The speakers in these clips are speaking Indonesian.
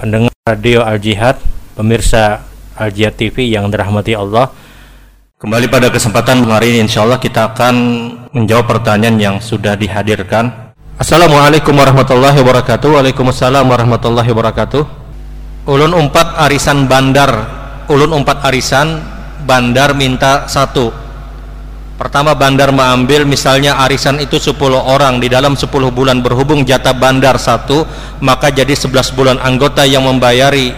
Radio Al Jihad, pemirsa Al Jihad TV yang dirahmati Allah. Kembali pada kesempatan hari ini insya Allah kita akan menjawab pertanyaan yang sudah dihadirkan. Assalamualaikum warahmatullahi wabarakatuh. Waalaikumsalam warahmatullahi wabarakatuh. Ulun umpat arisan bandar, ulun umpat arisan bandar minta satu. Pertama bandar mengambil misalnya arisan itu 10 orang di dalam 10 bulan berhubung jatah bandar satu maka jadi 11 bulan anggota yang membayari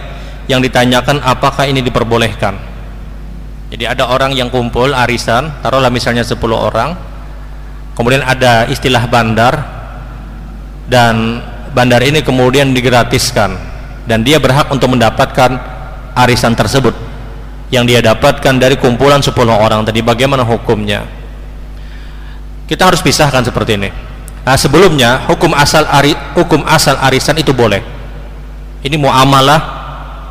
yang ditanyakan apakah ini diperbolehkan. Jadi ada orang yang kumpul arisan taruhlah misalnya 10 orang kemudian ada istilah bandar dan bandar ini kemudian digratiskan dan dia berhak untuk mendapatkan arisan tersebut yang dia dapatkan dari kumpulan 10 orang tadi bagaimana hukumnya? Kita harus pisahkan seperti ini. Nah sebelumnya hukum asal ari, hukum asal arisan itu boleh. Ini muamalah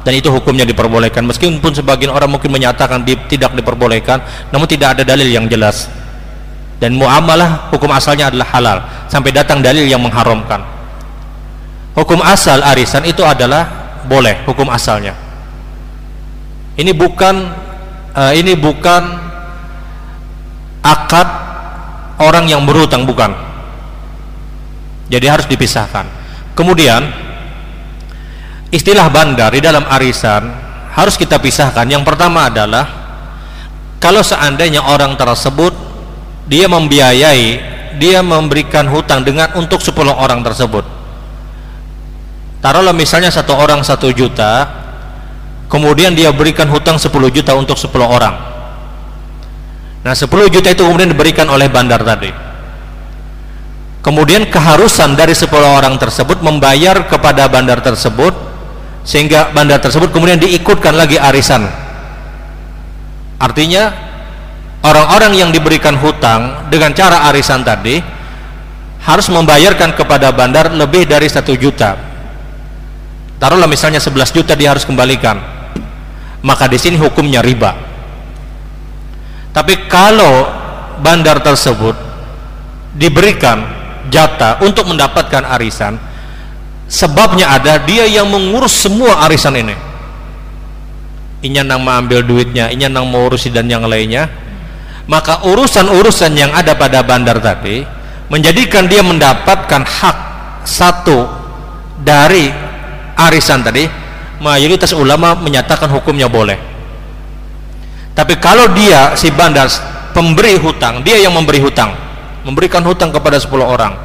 dan itu hukumnya diperbolehkan. Meskipun sebagian orang mungkin menyatakan di, tidak diperbolehkan namun tidak ada dalil yang jelas. Dan muamalah hukum asalnya adalah halal sampai datang dalil yang mengharamkan. Hukum asal arisan itu adalah boleh hukum asalnya ini bukan uh, ini bukan akad orang yang berhutang bukan. Jadi harus dipisahkan. Kemudian istilah bandar di dalam arisan harus kita pisahkan. Yang pertama adalah kalau seandainya orang tersebut dia membiayai dia memberikan hutang dengan untuk 10 orang tersebut. Taruhlah misalnya satu orang satu juta kemudian dia berikan hutang 10 juta untuk 10 orang. Nah 10 juta itu kemudian diberikan oleh bandar tadi. Kemudian keharusan dari 10 orang tersebut membayar kepada bandar tersebut sehingga bandar tersebut kemudian diikutkan lagi arisan. Artinya orang-orang yang diberikan hutang dengan cara arisan tadi harus membayarkan kepada bandar lebih dari satu juta. Taruhlah misalnya 11 juta dia harus kembalikan maka di sini hukumnya riba. Tapi kalau bandar tersebut diberikan jatah untuk mendapatkan arisan sebabnya ada dia yang mengurus semua arisan ini. Inya nang mengambil duitnya inya nang mengurusi dan yang lainnya. Maka urusan-urusan yang ada pada bandar tadi menjadikan dia mendapatkan hak satu dari arisan tadi mayoritas ulama menyatakan hukumnya boleh. Tapi kalau dia si bandar pemberi hutang dia yang memberi hutang memberikan hutang kepada 10 orang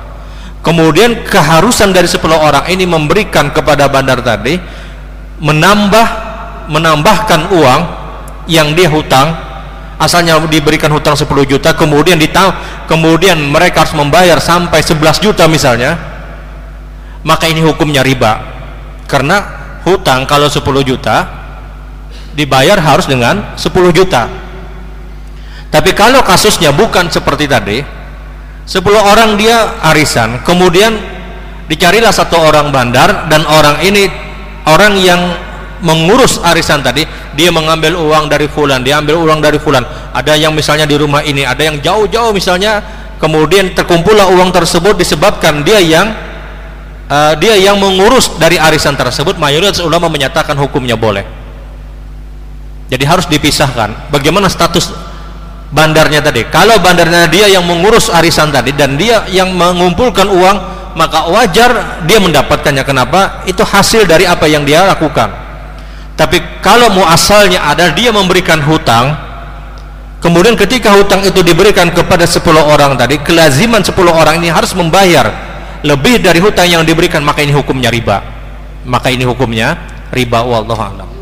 kemudian keharusan dari 10 orang ini memberikan kepada bandar tadi menambah menambahkan uang yang dia hutang asalnya diberikan hutang 10 juta kemudian ditang kemudian mereka harus membayar sampai 11 juta misalnya maka ini hukumnya riba. Karena hutang kalau 10 juta dibayar harus dengan 10 juta. Tapi kalau kasusnya bukan seperti tadi 10 orang dia arisan kemudian dicarilah satu orang bandar dan orang ini orang yang mengurus arisan tadi dia mengambil uang dari fulan dia ambil uang dari fulan. Ada yang misalnya di rumah ini ada yang jauh-jauh misalnya kemudian terkumpullah uang tersebut disebabkan dia yang uh, dia yang mengurus dari arisan tersebut mayoritas ulama menyatakan hukumnya boleh. Jadi harus dipisahkan. Bagaimana status bandarnya tadi? Kalau bandarnya dia yang mengurus arisan tadi dan dia yang mengumpulkan uang maka wajar dia mendapatkannya. Kenapa? Itu hasil dari apa yang dia lakukan. Tapi kalau muasalnya ada dia memberikan hutang kemudian ketika hutang itu diberikan kepada 10 orang tadi kelaziman 10 orang ini harus membayar lebih dari hutang yang diberikan maka ini hukumnya riba. Maka ini hukumnya riba wallahu a'lam